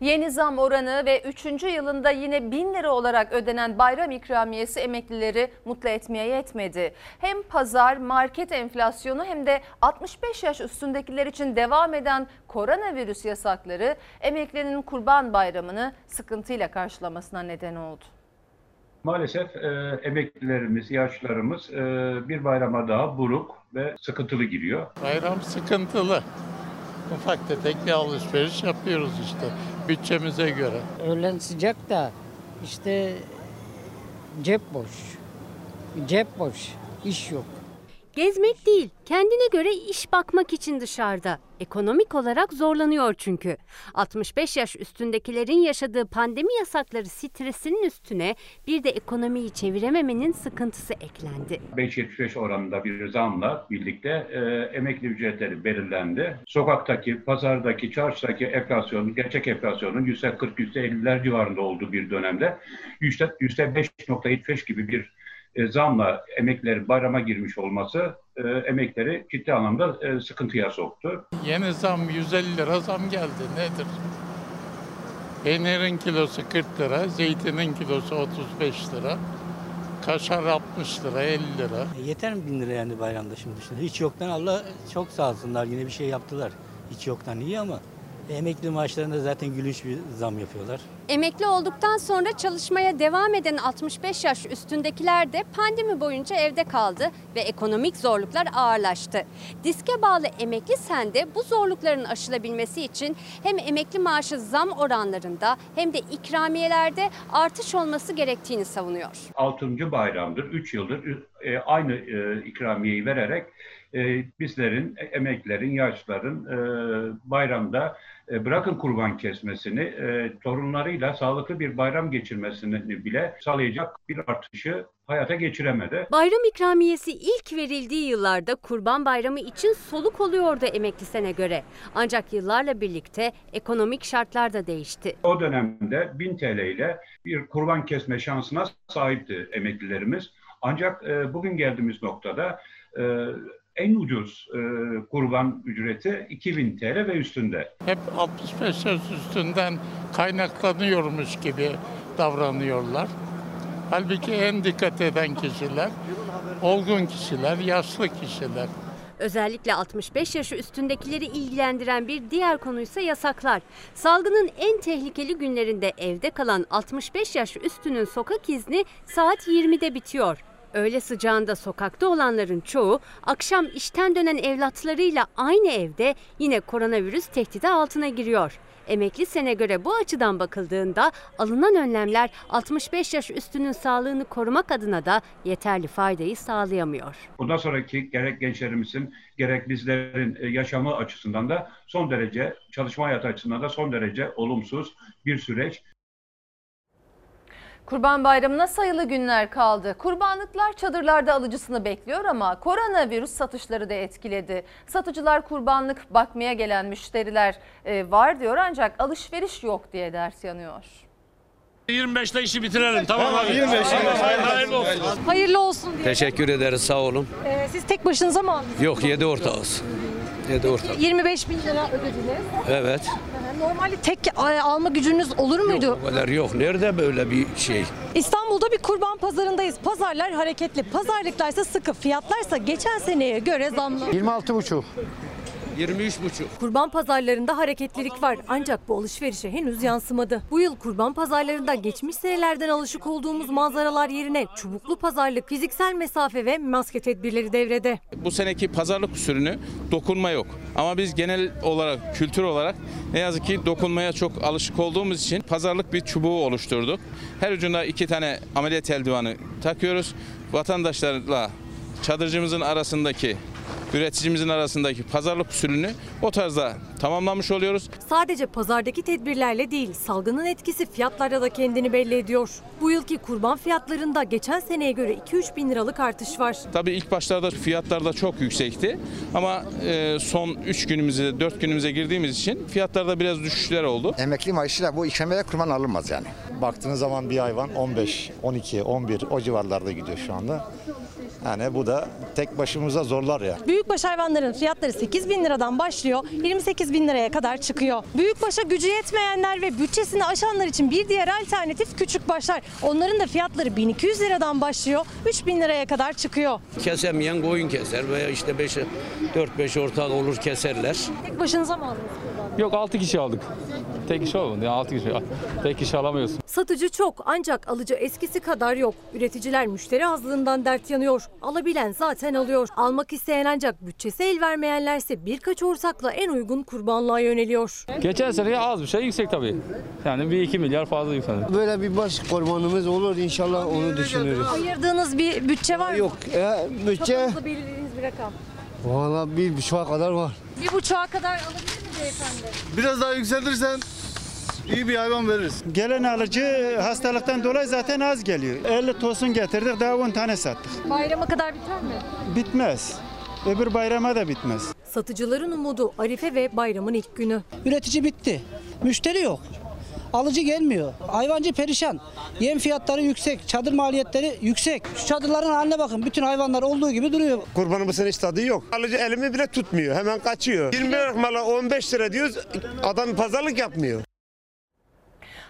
Yeni zam oranı ve 3. yılında yine 1000 lira olarak ödenen bayram ikramiyesi emeklileri mutlu etmeye yetmedi. Hem pazar, market enflasyonu hem de 65 yaş üstündekiler için devam eden koronavirüs yasakları emeklinin kurban bayramını sıkıntıyla karşılamasına neden oldu. Maalesef e, emeklilerimiz, yaşlılarımız e, bir bayrama daha buruk ve sıkıntılı giriyor. Bayram sıkıntılı. Ufak tefek bir alışveriş yapıyoruz işte bütçemize göre. Öğlen sıcak da işte cep boş. Cep boş. iş yok. Gezmek değil, kendine göre iş bakmak için dışarıda. Ekonomik olarak zorlanıyor çünkü. 65 yaş üstündekilerin yaşadığı pandemi yasakları stresinin üstüne bir de ekonomiyi çevirememenin sıkıntısı eklendi. 5.75 oranında bir zamla birlikte e, emekli ücretleri belirlendi. Sokaktaki, pazardaki, çarşıdaki enflasyonun, gerçek enflasyonun %40, %50'ler civarında olduğu bir dönemde %5.75 gibi bir e, zamla emeklilerin bayrama girmiş olması e, emekleri ciddi anlamda e, sıkıntıya soktu. Yeni zam 150 lira zam geldi nedir? Peynirin kilosu 40 lira, zeytinin kilosu 35 lira, kaşar 60 lira, 50 lira. Yeter mi bin lira yani bayramda şimdi? şimdi? Hiç yoktan Allah çok sağ olsunlar yine bir şey yaptılar. Hiç yoktan iyi ama emekli maaşlarında zaten gülüş bir zam yapıyorlar. Emekli olduktan sonra çalışmaya devam eden 65 yaş üstündekiler de pandemi boyunca evde kaldı ve ekonomik zorluklar ağırlaştı. Diske bağlı emekli sende bu zorlukların aşılabilmesi için hem emekli maaşı zam oranlarında hem de ikramiyelerde artış olması gerektiğini savunuyor. 6. bayramdır, 3 yıldır e, aynı e, ikramiyeyi vererek e, bizlerin, emeklilerin, yaşlıların e, bayramda e, bırakın kurban kesmesini, e, torunlarıyla sağlıklı bir bayram geçirmesini bile sağlayacak bir artışı hayata geçiremedi. Bayram ikramiyesi ilk verildiği yıllarda Kurban Bayramı için soluk oluyordu emeklisine göre. Ancak yıllarla birlikte ekonomik şartlar da değişti. O dönemde 1000 TL ile bir kurban kesme şansına sahipti emeklilerimiz. Ancak e, bugün geldiğimiz noktada e, en ucuz e, kurban ücreti 2000 TL ve üstünde. Hep 65 yaş üstünden kaynaklanıyormuş gibi davranıyorlar. Halbuki en dikkat eden kişiler, olgun kişiler, yaşlı kişiler. Özellikle 65 yaşı üstündekileri ilgilendiren bir diğer konuysa yasaklar. Salgının en tehlikeli günlerinde evde kalan 65 yaş üstünün sokak izni saat 20'de bitiyor. Öğle sıcağında sokakta olanların çoğu akşam işten dönen evlatlarıyla aynı evde yine koronavirüs tehdidi altına giriyor. Emekli sene göre bu açıdan bakıldığında alınan önlemler 65 yaş üstünün sağlığını korumak adına da yeterli faydayı sağlayamıyor. Bundan sonraki gerek gençlerimizin gerek bizlerin e, yaşamı açısından da son derece çalışma hayatı açısından da son derece olumsuz bir süreç. Kurban Bayramı'na sayılı günler kaldı. Kurbanlıklar çadırlarda alıcısını bekliyor ama koronavirüs satışları da etkiledi. Satıcılar kurbanlık bakmaya gelen müşteriler e, var diyor ancak alışveriş yok diye ders yanıyor. 25'te işi bitirelim tamam abi. 25 Hayırlı olsun. Hayırlı olsun diye. Teşekkür ederiz sağ olun. Ee, siz tek başınıza mı aldınız? Yok 7 ortağız. 7 ortak. 25 bin lira ödediniz. Evet. Normalde tek e, alma gücünüz olur muydu? O kadar yok. Nerede böyle bir şey? İstanbul'da bir kurban pazarındayız. Pazarlar hareketli. Pazarlıklarsa sıkı. Fiyatlarsa geçen seneye göre zamlı. 26 buçuk. 23,5. Kurban pazarlarında hareketlilik var ancak bu alışverişe henüz yansımadı. Bu yıl kurban pazarlarında geçmiş senelerden alışık olduğumuz manzaralar yerine çubuklu pazarlık, fiziksel mesafe ve maske tedbirleri devrede. Bu seneki pazarlık usulünü dokunma yok. Ama biz genel olarak, kültür olarak ne yazık ki dokunmaya çok alışık olduğumuz için pazarlık bir çubuğu oluşturduk. Her ucunda iki tane ameliyat eldivanı takıyoruz. Vatandaşlarla çadırcımızın arasındaki üreticimizin arasındaki pazarlık usulünü o tarzda tamamlamış oluyoruz. Sadece pazardaki tedbirlerle değil, salgının etkisi fiyatlarda da kendini belli ediyor. Bu yılki kurban fiyatlarında geçen seneye göre 2-3 bin liralık artış var. Tabii ilk başlarda fiyatlar da çok yüksekti ama e, son 3 günümüze 4 günümüze girdiğimiz için fiyatlarda biraz düşüşler oldu. Emekli maaşıyla bu ikramiye kurban alınmaz yani. Baktığınız zaman bir hayvan 15, 12, 11 o civarlarda gidiyor şu anda. Yani bu da tek başımıza zorlar ya. Büyükbaş hayvanların fiyatları 8 bin liradan başlıyor, 28 bin liraya kadar çıkıyor. Büyükbaşa gücü yetmeyenler ve bütçesini aşanlar için bir diğer alternatif küçük başlar. Onların da fiyatları 1200 liradan başlıyor, 3 bin liraya kadar çıkıyor. Kesemeyen koyun keser veya işte 5 4-5 ortak olur keserler. Tek başınıza mı aldınız? Yok 6 kişi aldık. Tek kişi olmadı. 6 kişi. Tek kişi alamıyorsun. Satıcı çok ancak alıcı eskisi kadar yok. Üreticiler müşteri azlığından dert yanıyor. Alabilen zaten alıyor. Almak isteyen ancak bütçesi el vermeyenlerse birkaç ortakla en uygun kurbanlığa yöneliyor. Geçen sene az bir şey yüksek tabii. Yani bir 2 milyar fazla yükseldi. Böyle bir baş kurbanımız olur inşallah onu düşünürüz. Ayırdığınız bir bütçe var mı? Yok e, bütçe Kafanızda belirlediğiniz bir rakam. Valla bir buçuğa kadar var. Bir buçuğa kadar alabilir mi beyefendi? Biraz daha yükseltirsen iyi bir hayvan veririz. Gelen alıcı hastalıktan dolayı zaten az geliyor. 50 tosun getirdik daha 10 tane sattık. Bayrama kadar biter mi? Bitmez. Öbür bayrama da bitmez. Satıcıların umudu Arife ve bayramın ilk günü. Üretici bitti. Müşteri yok. Alıcı gelmiyor. Hayvancı perişan. Yem fiyatları yüksek. Çadır maliyetleri yüksek. Şu çadırların haline bakın. Bütün hayvanlar olduğu gibi duruyor. Kurbanımızın hiç tadı yok. Alıcı elimi bile tutmuyor. Hemen kaçıyor. 20 lira mala 15 lira diyoruz. Adam pazarlık yapmıyor.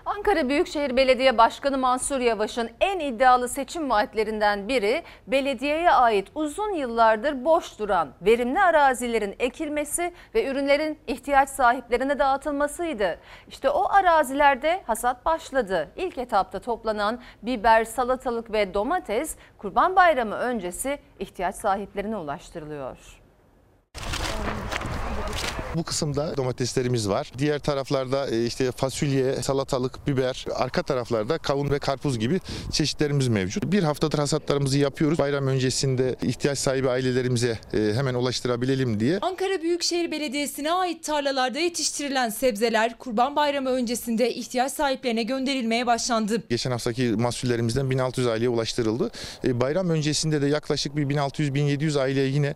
Ankara Büyükşehir Belediye Başkanı Mansur Yavaş'ın en iddialı seçim vaatlerinden biri belediyeye ait uzun yıllardır boş duran verimli arazilerin ekilmesi ve ürünlerin ihtiyaç sahiplerine dağıtılmasıydı. İşte o arazilerde hasat başladı. İlk etapta toplanan biber, salatalık ve domates Kurban Bayramı öncesi ihtiyaç sahiplerine ulaştırılıyor. Bu kısımda domateslerimiz var. Diğer taraflarda e, işte fasulye, salatalık, biber, arka taraflarda kavun ve karpuz gibi çeşitlerimiz mevcut. Bir haftadır hasatlarımızı yapıyoruz. Bayram öncesinde ihtiyaç sahibi ailelerimize e, hemen ulaştırabilelim diye. Ankara Büyükşehir Belediyesi'ne ait tarlalarda yetiştirilen sebzeler Kurban Bayramı öncesinde ihtiyaç sahiplerine gönderilmeye başlandı. Geçen haftaki mahsullerimizden 1600 aileye ulaştırıldı. E, Bayram öncesinde de yaklaşık bir 1600-1700 aileye yine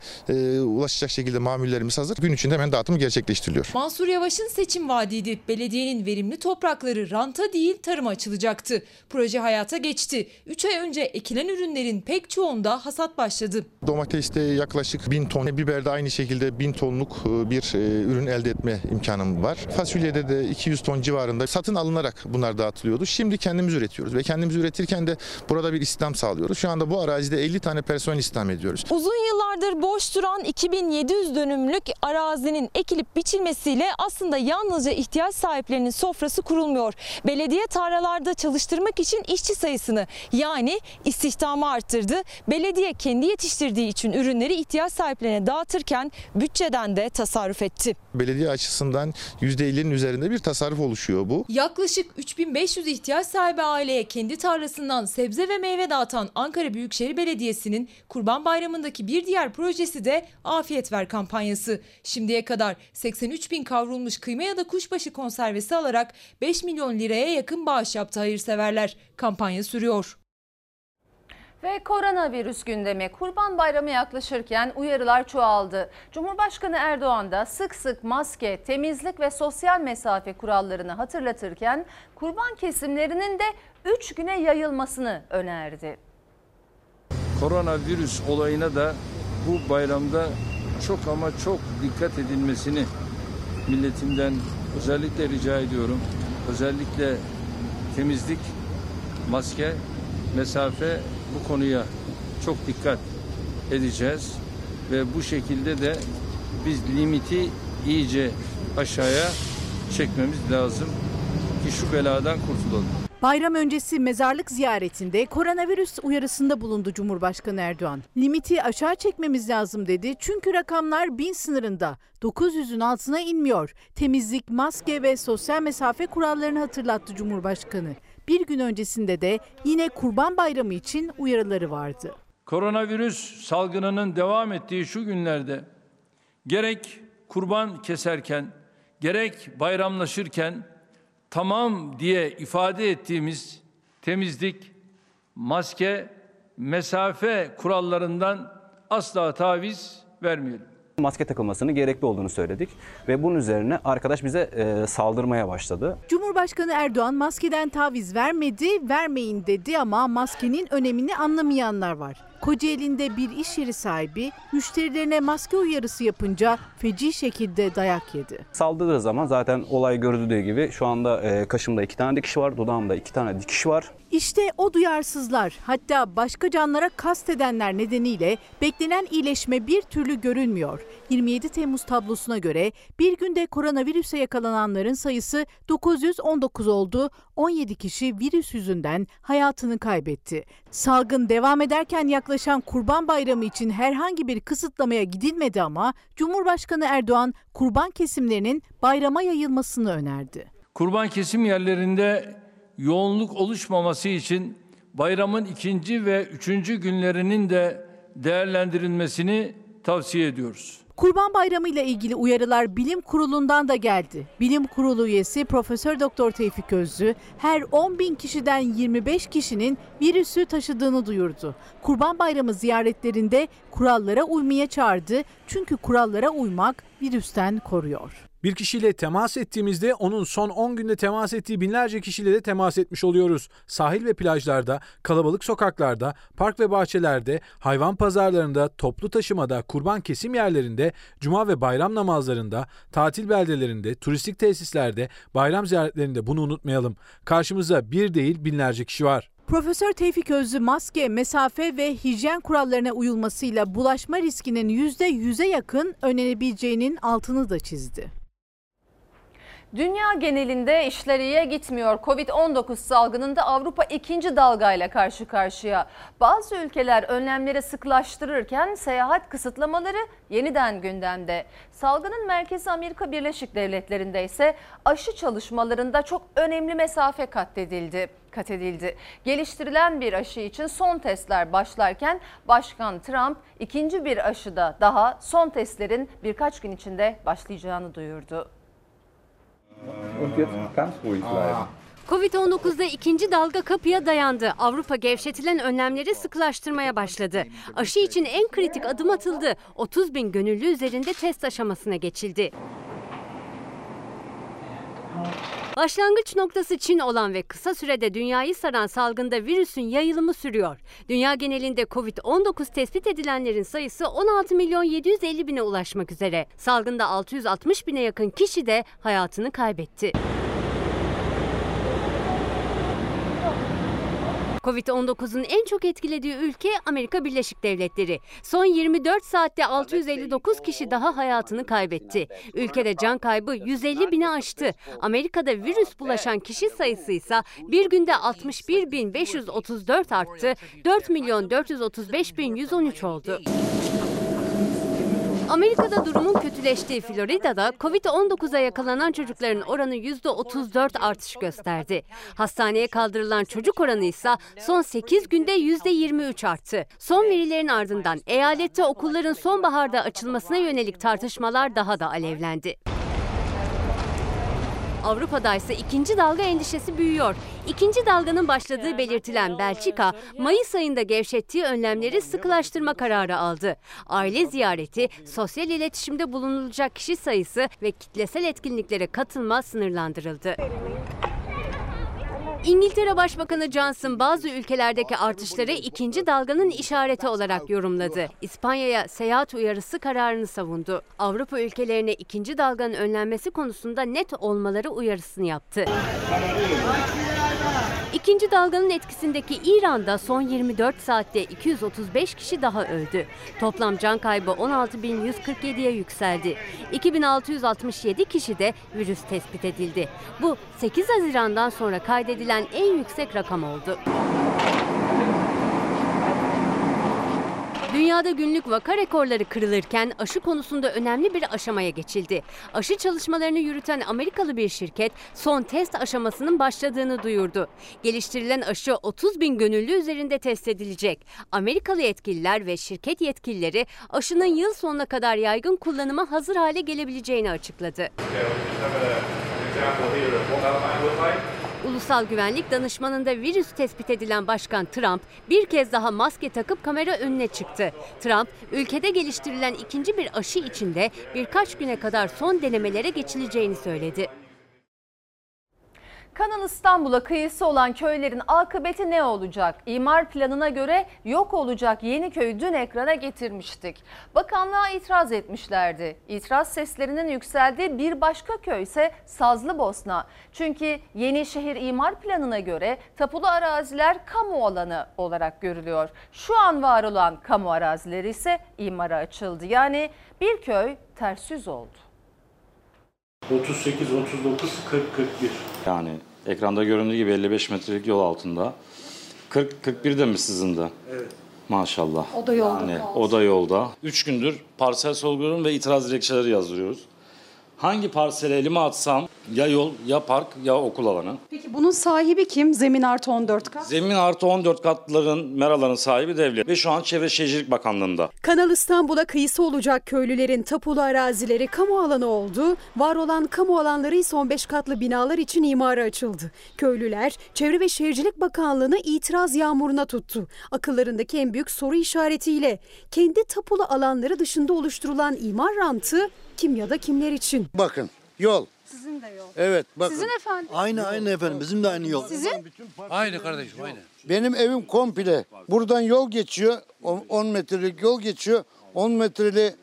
ulaşacak şekilde mamullerimiz hazır. Gün içinde hemen dağıtımı gerçekleştiriliyor. Mansur Yavaş'ın seçim vaadiydi. Belediyenin verimli toprakları ranta değil tarıma açılacaktı. Proje hayata geçti. 3 ay önce ekilen ürünlerin pek çoğunda hasat başladı. Domateste yaklaşık 1000 ton, biberde aynı şekilde 1000 tonluk e, bir e, ürün elde etme imkanım var. Fasulyede de 200 ton civarında satın alınarak bunlar dağıtılıyordu. Şimdi kendimiz üretiyoruz ve kendimiz üretirken de burada bir istihdam sağlıyoruz. Şu anda bu arazide 50 tane personel istihdam ediyoruz. Uzun yıllardır boş duran 2700 dönümlük arazinin ekilip biçilmesiyle aslında yalnızca ihtiyaç sahiplerinin sofrası kurulmuyor. Belediye tarlalarda çalıştırmak için işçi sayısını yani istihdamı arttırdı. Belediye kendi yetiştirdiği için ürünleri ihtiyaç sahiplerine dağıtırken bütçeden de tasarruf etti. Belediye açısından %50'nin üzerinde bir tasarruf oluşuyor bu. Yaklaşık 3500 ihtiyaç sahibi aileye kendi tarlasından sebze ve meyve dağıtan Ankara Büyükşehir Belediyesi'nin Kurban Bayramı'ndaki bir diğer projesi de Afiyet Ver kampanyası. Şimdiye kadar 83 bin kavrulmuş kıyma ya da kuşbaşı konservesi alarak 5 milyon liraya yakın bağış yaptı hayırseverler. Kampanya sürüyor. Ve koronavirüs gündemi Kurban Bayramı yaklaşırken uyarılar çoğaldı. Cumhurbaşkanı Erdoğan da sık sık maske, temizlik ve sosyal mesafe kurallarını hatırlatırken kurban kesimlerinin de 3 güne yayılmasını önerdi. Koronavirüs olayına da bu bayramda çok ama çok dikkat edilmesini milletimden özellikle rica ediyorum. Özellikle temizlik, maske, mesafe bu konuya çok dikkat edeceğiz ve bu şekilde de biz limiti iyice aşağıya çekmemiz lazım ki şu beladan kurtulalım. Bayram öncesi mezarlık ziyaretinde koronavirüs uyarısında bulundu Cumhurbaşkanı Erdoğan. Limiti aşağı çekmemiz lazım dedi çünkü rakamlar bin sınırında. 900'ün altına inmiyor. Temizlik, maske ve sosyal mesafe kurallarını hatırlattı Cumhurbaşkanı. Bir gün öncesinde de yine Kurban Bayramı için uyarıları vardı. Koronavirüs salgınının devam ettiği şu günlerde gerek kurban keserken gerek bayramlaşırken tamam diye ifade ettiğimiz temizlik, maske, mesafe kurallarından asla taviz vermeyelim. Maske takılmasının gerekli olduğunu söyledik ve bunun üzerine arkadaş bize e, saldırmaya başladı. Cumhurbaşkanı Erdoğan maskeden taviz vermedi, vermeyin dedi ama maskenin önemini anlamayanlar var. Kocaeli'nde bir iş yeri sahibi müşterilerine maske uyarısı yapınca feci şekilde dayak yedi. Saldırdığı zaman zaten olay görüldüğü gibi şu anda e, kaşımda iki tane dikiş var, dudağımda iki tane dikiş var. İşte o duyarsızlar hatta başka canlara kastedenler nedeniyle beklenen iyileşme bir türlü görünmüyor. 27 Temmuz tablosuna göre bir günde koronavirüse yakalananların sayısı 919 oldu. 17 kişi virüs yüzünden hayatını kaybetti. Salgın devam ederken yaklaşan Kurban Bayramı için herhangi bir kısıtlamaya gidilmedi ama Cumhurbaşkanı Erdoğan kurban kesimlerinin bayrama yayılmasını önerdi. Kurban kesim yerlerinde yoğunluk oluşmaması için bayramın ikinci ve üçüncü günlerinin de değerlendirilmesini tavsiye ediyoruz. Kurban Bayramı ile ilgili uyarılar Bilim Kurulu'ndan da geldi. Bilim Kurulu üyesi Profesör Doktor Tevfik Özlü her 10 bin kişiden 25 kişinin virüsü taşıdığını duyurdu. Kurban Bayramı ziyaretlerinde kurallara uymaya çağırdı çünkü kurallara uymak virüsten koruyor. Bir kişiyle temas ettiğimizde onun son 10 günde temas ettiği binlerce kişiyle de temas etmiş oluyoruz. Sahil ve plajlarda, kalabalık sokaklarda, park ve bahçelerde, hayvan pazarlarında, toplu taşımada, kurban kesim yerlerinde, cuma ve bayram namazlarında, tatil beldelerinde, turistik tesislerde, bayram ziyaretlerinde bunu unutmayalım. Karşımızda bir değil binlerce kişi var. Profesör Tevfik Özlü maske, mesafe ve hijyen kurallarına uyulmasıyla bulaşma riskinin %100'e yakın önlenebileceğinin altını da çizdi. Dünya genelinde işler iyiye gitmiyor. Covid-19 salgınında Avrupa ikinci dalgayla karşı karşıya. Bazı ülkeler önlemleri sıklaştırırken seyahat kısıtlamaları yeniden gündemde. Salgının merkezi Amerika Birleşik Devletleri'nde ise aşı çalışmalarında çok önemli mesafe kat edildi. Kat edildi. Geliştirilen bir aşı için son testler başlarken Başkan Trump ikinci bir aşıda daha son testlerin birkaç gün içinde başlayacağını duyurdu. Und jetzt ganz ruhig bleiben. Covid-19'da ikinci dalga kapıya dayandı. Avrupa gevşetilen önlemleri sıklaştırmaya başladı. Aşı için en kritik adım atıldı. 30 bin gönüllü üzerinde test aşamasına geçildi. Başlangıç noktası Çin olan ve kısa sürede dünyayı saran salgında virüsün yayılımı sürüyor. Dünya genelinde Covid-19 tespit edilenlerin sayısı 16 milyon 750 bine ulaşmak üzere. Salgında 660 bine yakın kişi de hayatını kaybetti. Covid-19'un en çok etkilediği ülke Amerika Birleşik Devletleri. Son 24 saatte 659 kişi daha hayatını kaybetti. Ülkede can kaybı 150 bini aştı. Amerika'da virüs bulaşan kişi sayısı ise bir günde 61.534 arttı. 4 milyon 435 bin 113 oldu. Amerika'da durumun kötüleştiği Florida'da Covid-19'a yakalanan çocukların oranı %34 artış gösterdi. Hastaneye kaldırılan çocuk oranı ise son 8 günde %23 arttı. Son verilerin ardından eyalette okulların sonbaharda açılmasına yönelik tartışmalar daha da alevlendi. Avrupa'da ise ikinci dalga endişesi büyüyor. İkinci dalganın başladığı belirtilen Belçika, Mayıs ayında gevşettiği önlemleri sıkılaştırma kararı aldı. Aile ziyareti, sosyal iletişimde bulunulacak kişi sayısı ve kitlesel etkinliklere katılma sınırlandırıldı. İngiltere Başbakanı Johnson bazı ülkelerdeki artışları ikinci dalganın işareti olarak yorumladı. İspanya'ya seyahat uyarısı kararını savundu. Avrupa ülkelerine ikinci dalganın önlenmesi konusunda net olmaları uyarısını yaptı. İkinci dalganın etkisindeki İran'da son 24 saatte 235 kişi daha öldü. Toplam can kaybı 16.147'ye yükseldi. 2667 kişi de virüs tespit edildi. Bu 8 Haziran'dan sonra kaydedilen en yüksek rakam oldu. Dünyada günlük vaka rekorları kırılırken aşı konusunda önemli bir aşamaya geçildi. Aşı çalışmalarını yürüten Amerikalı bir şirket son test aşamasının başladığını duyurdu. Geliştirilen aşı 30 bin gönüllü üzerinde test edilecek. Amerikalı yetkililer ve şirket yetkilileri aşının yıl sonuna kadar yaygın kullanıma hazır hale gelebileceğini açıkladı. Ulusal Güvenlik Danışmanı'nda virüs tespit edilen Başkan Trump bir kez daha maske takıp kamera önüne çıktı. Trump, ülkede geliştirilen ikinci bir aşı içinde birkaç güne kadar son denemelere geçileceğini söyledi. Kanal İstanbul'a kıyısı olan köylerin akıbeti ne olacak? İmar planına göre yok olacak Yeniköy'ü dün ekrana getirmiştik. Bakanlığa itiraz etmişlerdi. İtiraz seslerinin yükseldiği bir başka köy ise Sazlıbosna. Çünkü Yenişehir imar planına göre tapulu araziler kamu alanı olarak görülüyor. Şu an var olan kamu arazileri ise imara açıldı. Yani bir köy ters yüz oldu. 38, 39, 40, 41. Yani ekranda göründüğü gibi 55 metrelik yol altında. 40 41 de mi sizin de? Evet. Maşallah. O da yolda Yani o da yolda. 3 gündür parsel sorguluyorum ve itiraz dilekçeleri yazdırıyoruz. Hangi parsele elime atsam ya yol ya park ya okul alanı. Peki bunun sahibi kim? Zemin artı 14 kat. Zemin artı 14 katlıların, meraların sahibi devlet ve şu an Çevre Şehircilik Bakanlığı'nda. Kanal İstanbul'a kıyısı olacak köylülerin tapulu arazileri kamu alanı oldu. Var olan kamu alanları ise 15 katlı binalar için imara açıldı. Köylüler Çevre ve Şehircilik Bakanlığı'nı itiraz yağmuruna tuttu. Akıllarındaki en büyük soru işaretiyle kendi tapulu alanları dışında oluşturulan imar rantı kim ya da kimler için? Bakın yol. Sizin de yol. Evet bakın. Sizin efendim? Aynı aynı efendim bizim de aynı yol. Sizin? Aynı kardeşim aynı. Benim evim komple. Buradan yol geçiyor. 10 metrelik yol geçiyor. 10 metreli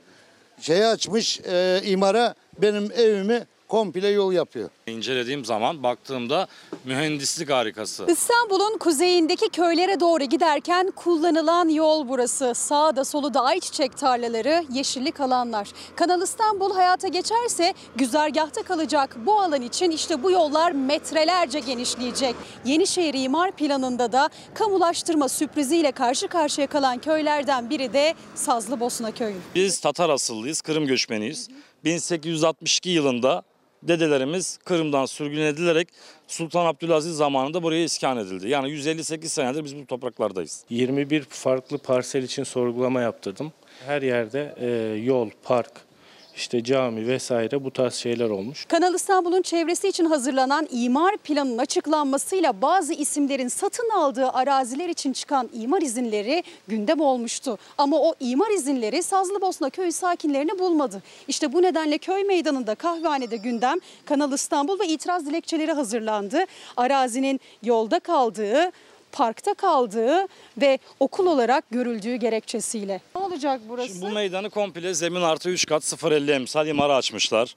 şeye açmış e, imara benim evimi komple yol yapıyor. İncelediğim zaman baktığımda mühendislik harikası. İstanbul'un kuzeyindeki köylere doğru giderken kullanılan yol burası. Sağda solu da ayçiçek tarlaları, yeşillik alanlar. Kanal İstanbul hayata geçerse güzergahta kalacak bu alan için işte bu yollar metrelerce genişleyecek. Yenişehir imar planında da kamulaştırma sürpriziyle karşı karşıya kalan köylerden biri de Sazlıbosna köyü. Biz Tatar asıllıyız, Kırım göçmeniyiz. 1862 yılında dedelerimiz Kırım'dan sürgün edilerek Sultan Abdülaziz zamanında buraya iskan edildi. Yani 158 senedir biz bu topraklardayız. 21 farklı parsel için sorgulama yaptırdım. Her yerde e, yol, park, işte cami vesaire bu tarz şeyler olmuş. Kanal İstanbul'un çevresi için hazırlanan imar planının açıklanmasıyla bazı isimlerin satın aldığı araziler için çıkan imar izinleri gündem olmuştu. Ama o imar izinleri Sazlıbosna köyü sakinlerini bulmadı. İşte bu nedenle köy meydanında kahvehanede gündem Kanal İstanbul ve itiraz dilekçeleri hazırlandı. Arazinin yolda kaldığı parkta kaldığı ve okul olarak görüldüğü gerekçesiyle. Ne olacak burası? Bu meydanı komple zemin artı 3 kat 0.50 emsal imara açmışlar.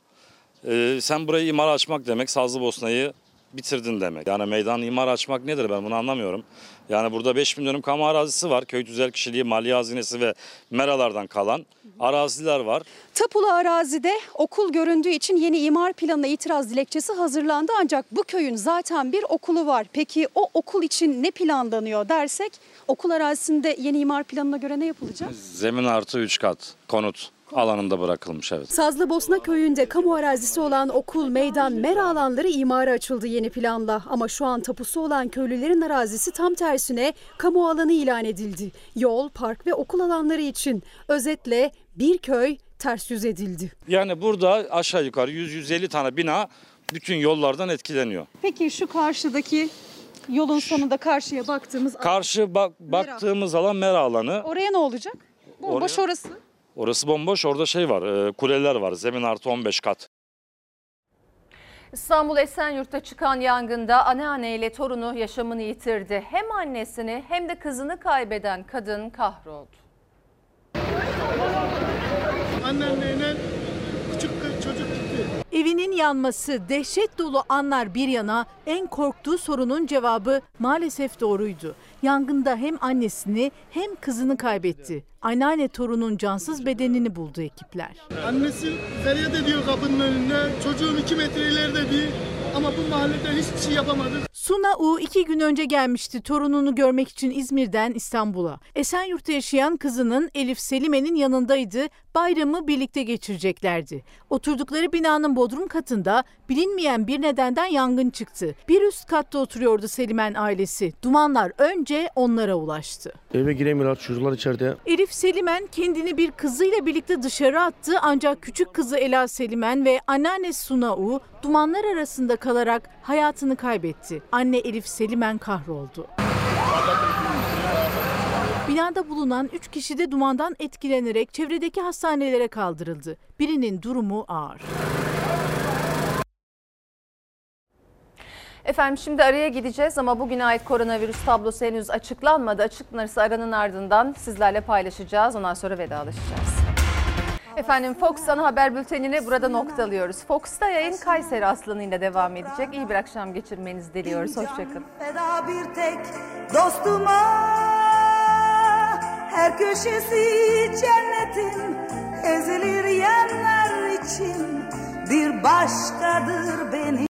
Ee, sen burayı imara açmak demek Sazlıbosna'yı bitirdin demek. Yani meydan imar açmak nedir ben bunu anlamıyorum. Yani burada 5000 dönüm kamu arazisi var. Köy tüzel kişiliği, maliye hazinesi ve meralardan kalan araziler var. Tapulu arazide okul göründüğü için yeni imar planına itiraz dilekçesi hazırlandı ancak bu köyün zaten bir okulu var. Peki o okul için ne planlanıyor dersek okul arazisinde yeni imar planına göre ne yapılacak? Zemin artı 3 kat konut alanında bırakılmış evet. Sazlıbosna köyünde kamu arazisi olan okul, meydan, mera alanları imara açıldı yeni planla. Ama şu an tapusu olan köylülerin arazisi tam tersine kamu alanı ilan edildi. Yol, park ve okul alanları için. Özetle bir köy ters yüz edildi. Yani burada aşağı yukarı 100-150 tane bina bütün yollardan etkileniyor. Peki şu karşıdaki yolun sonunda karşıya baktığımız Karşı bak, baktığımız alan mera alanı. oraya ne olacak? Bomboş Oraya- orası. Orası bomboş. Orada şey var, e, kuleler var. Zemin artı 15 kat. İstanbul Esenyurt'ta çıkan yangında anneanneyle torunu yaşamını yitirdi. Hem annesini hem de kızını kaybeden kadın kahroldu. Anneanneyle küçük kız- çocuk gitti. Evinin yanması, dehşet dolu anlar bir yana en korktuğu sorunun cevabı maalesef doğruydu. Yangında hem annesini hem kızını kaybetti. Anneanne torunun cansız bedenini buldu ekipler. Annesi feryat ediyor kapının önünde. Çocuğum iki metre ileride bir ama bu mahallede hiçbir şey yapamadık. Suna U iki gün önce gelmişti torununu görmek için İzmir'den İstanbul'a. Esenyurt'ta yaşayan kızının Elif Selime'nin yanındaydı. Bayramı birlikte geçireceklerdi. Oturdukları binanın bodrum katında bilinmeyen bir nedenden yangın çıktı. Bir üst katta oturuyordu Selimen ailesi. Dumanlar önce onlara ulaştı. Eve giremiyorlar çocuklar içeride. Elif Selimen kendini bir kızıyla birlikte dışarı attı ancak küçük kızı Ela Selimen ve anneannesi Suna U dumanlar arasında kalarak hayatını kaybetti. Anne Elif Selimen kahroldu. Binada bulunan 3 kişi de dumandan etkilenerek çevredeki hastanelere kaldırıldı. Birinin durumu ağır. Efendim şimdi araya gideceğiz ama bugüne ait koronavirüs tablosu henüz açıklanmadı. Açıklanırsa aranın ardından sizlerle paylaşacağız. Ondan sonra vedalaşacağız. Efendim Fox ana haber bültenini burada noktalıyoruz. Fox'ta yayın Kayseri Aslanı ile devam edecek. İyi bir akşam geçirmenizi diliyoruz. Hoşçakalın. Feda bir tek dostuma her köşesi cennetin ezilir yerler için bir başkadır